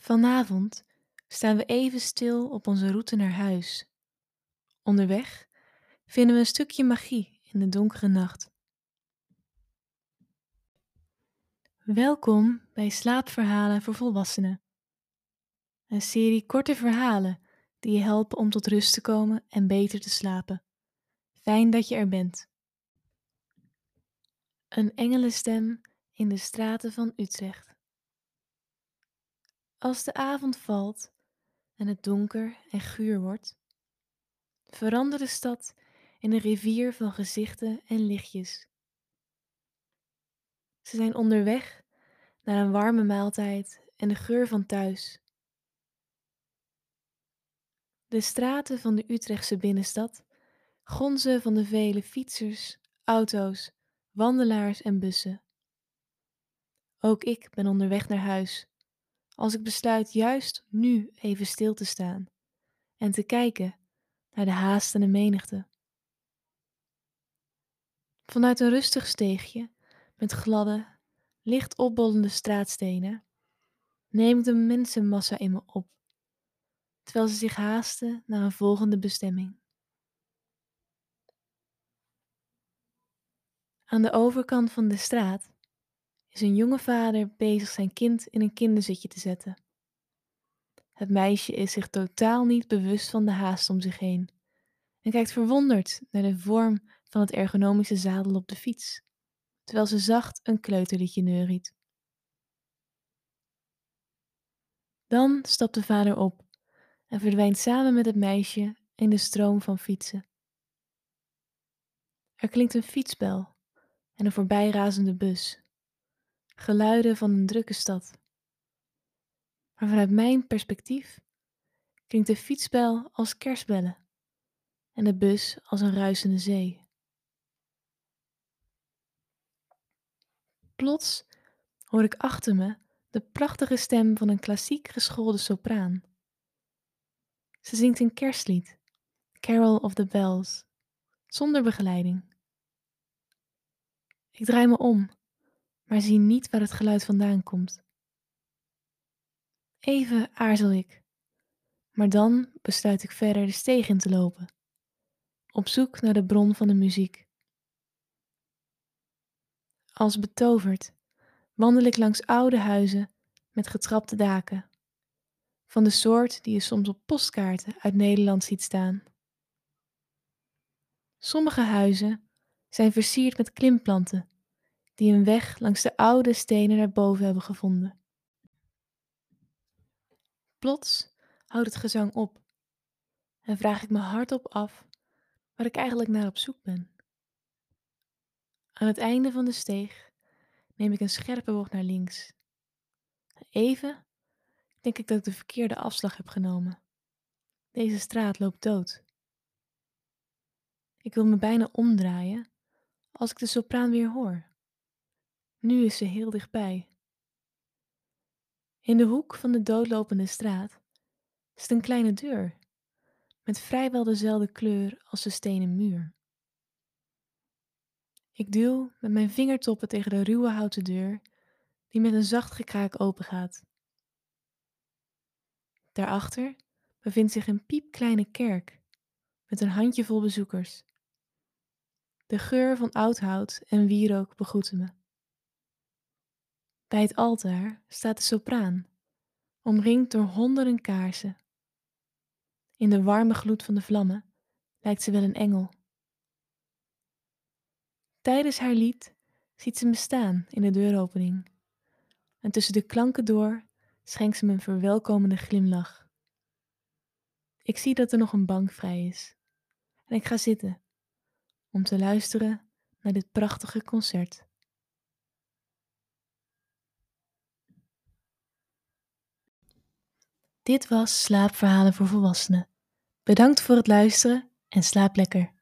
Vanavond staan we even stil op onze route naar huis. Onderweg vinden we een stukje magie in de donkere nacht. Welkom bij Slaapverhalen voor Volwassenen. Een serie korte verhalen die je helpen om tot rust te komen en beter te slapen. Fijn dat je er bent. Een engelenstem in de straten van Utrecht. Als de avond valt en het donker en guur wordt, verandert de stad in een rivier van gezichten en lichtjes. Ze zijn onderweg naar een warme maaltijd en de geur van thuis. De straten van de Utrechtse binnenstad gonzen van de vele fietsers, auto's, wandelaars en bussen. Ook ik ben onderweg naar huis, als ik besluit juist nu even stil te staan en te kijken naar de haastende menigte. Vanuit een rustig steegje met gladde, licht opbollende straatstenen neem ik de mensenmassa in me op, terwijl ze zich haasten naar een volgende bestemming. Aan de overkant van de straat is een jonge vader bezig zijn kind in een kinderzitje te zetten. Het meisje is zich totaal niet bewust van de haast om zich heen en kijkt verwonderd naar de vorm van het ergonomische zadel op de fiets, terwijl ze zacht een kleuterliedje neuriet. Dan stapt de vader op en verdwijnt samen met het meisje in de stroom van fietsen. Er klinkt een fietsbel en een voorbijrazende bus. Geluiden van een drukke stad. Maar vanuit mijn perspectief klinkt de fietsbel als kerstbellen en de bus als een ruisende zee. Plots hoor ik achter me de prachtige stem van een klassiek geschoolde sopraan. Ze zingt een kerstlied, Carol of the Bells, zonder begeleiding. Ik draai me om, maar zie niet waar het geluid vandaan komt. Even aarzel ik, maar dan besluit ik verder de steeg in te lopen, op zoek naar de bron van de muziek. Als betoverd wandel ik langs oude huizen met getrapte daken, van de soort die je soms op postkaarten uit Nederland ziet staan. Sommige huizen zijn versierd met klimplanten die een weg langs de oude stenen naar boven hebben gevonden. Plots houdt het gezang op en vraag ik me hardop af waar ik eigenlijk naar op zoek ben. Aan het einde van de steeg neem ik een scherpe bocht naar links. Even denk ik dat ik de verkeerde afslag heb genomen. Deze straat loopt dood. Ik wil me bijna omdraaien als ik de sopraan weer hoor. Nu is ze heel dichtbij. In de hoek van de doodlopende straat zit een kleine deur met vrijwel dezelfde kleur als de stenen muur. Ik duw met mijn vingertoppen tegen de ruwe houten deur die met een zacht gekraak opengaat. Daarachter bevindt zich een piepkleine kerk met een handjevol bezoekers. De geur van oud hout en wierook begroeten me. Bij het altaar staat de sopraan, omringd door honderden kaarsen. In de warme gloed van de vlammen lijkt ze wel een engel. Tijdens haar lied ziet ze me staan in de deuropening. En tussen de klanken door schenkt ze me een verwelkomende glimlach. Ik zie dat er nog een bank vrij is. En ik ga zitten om te luisteren naar dit prachtige concert. Dit was Slaapverhalen voor Volwassenen. Bedankt voor het luisteren en slaap lekker.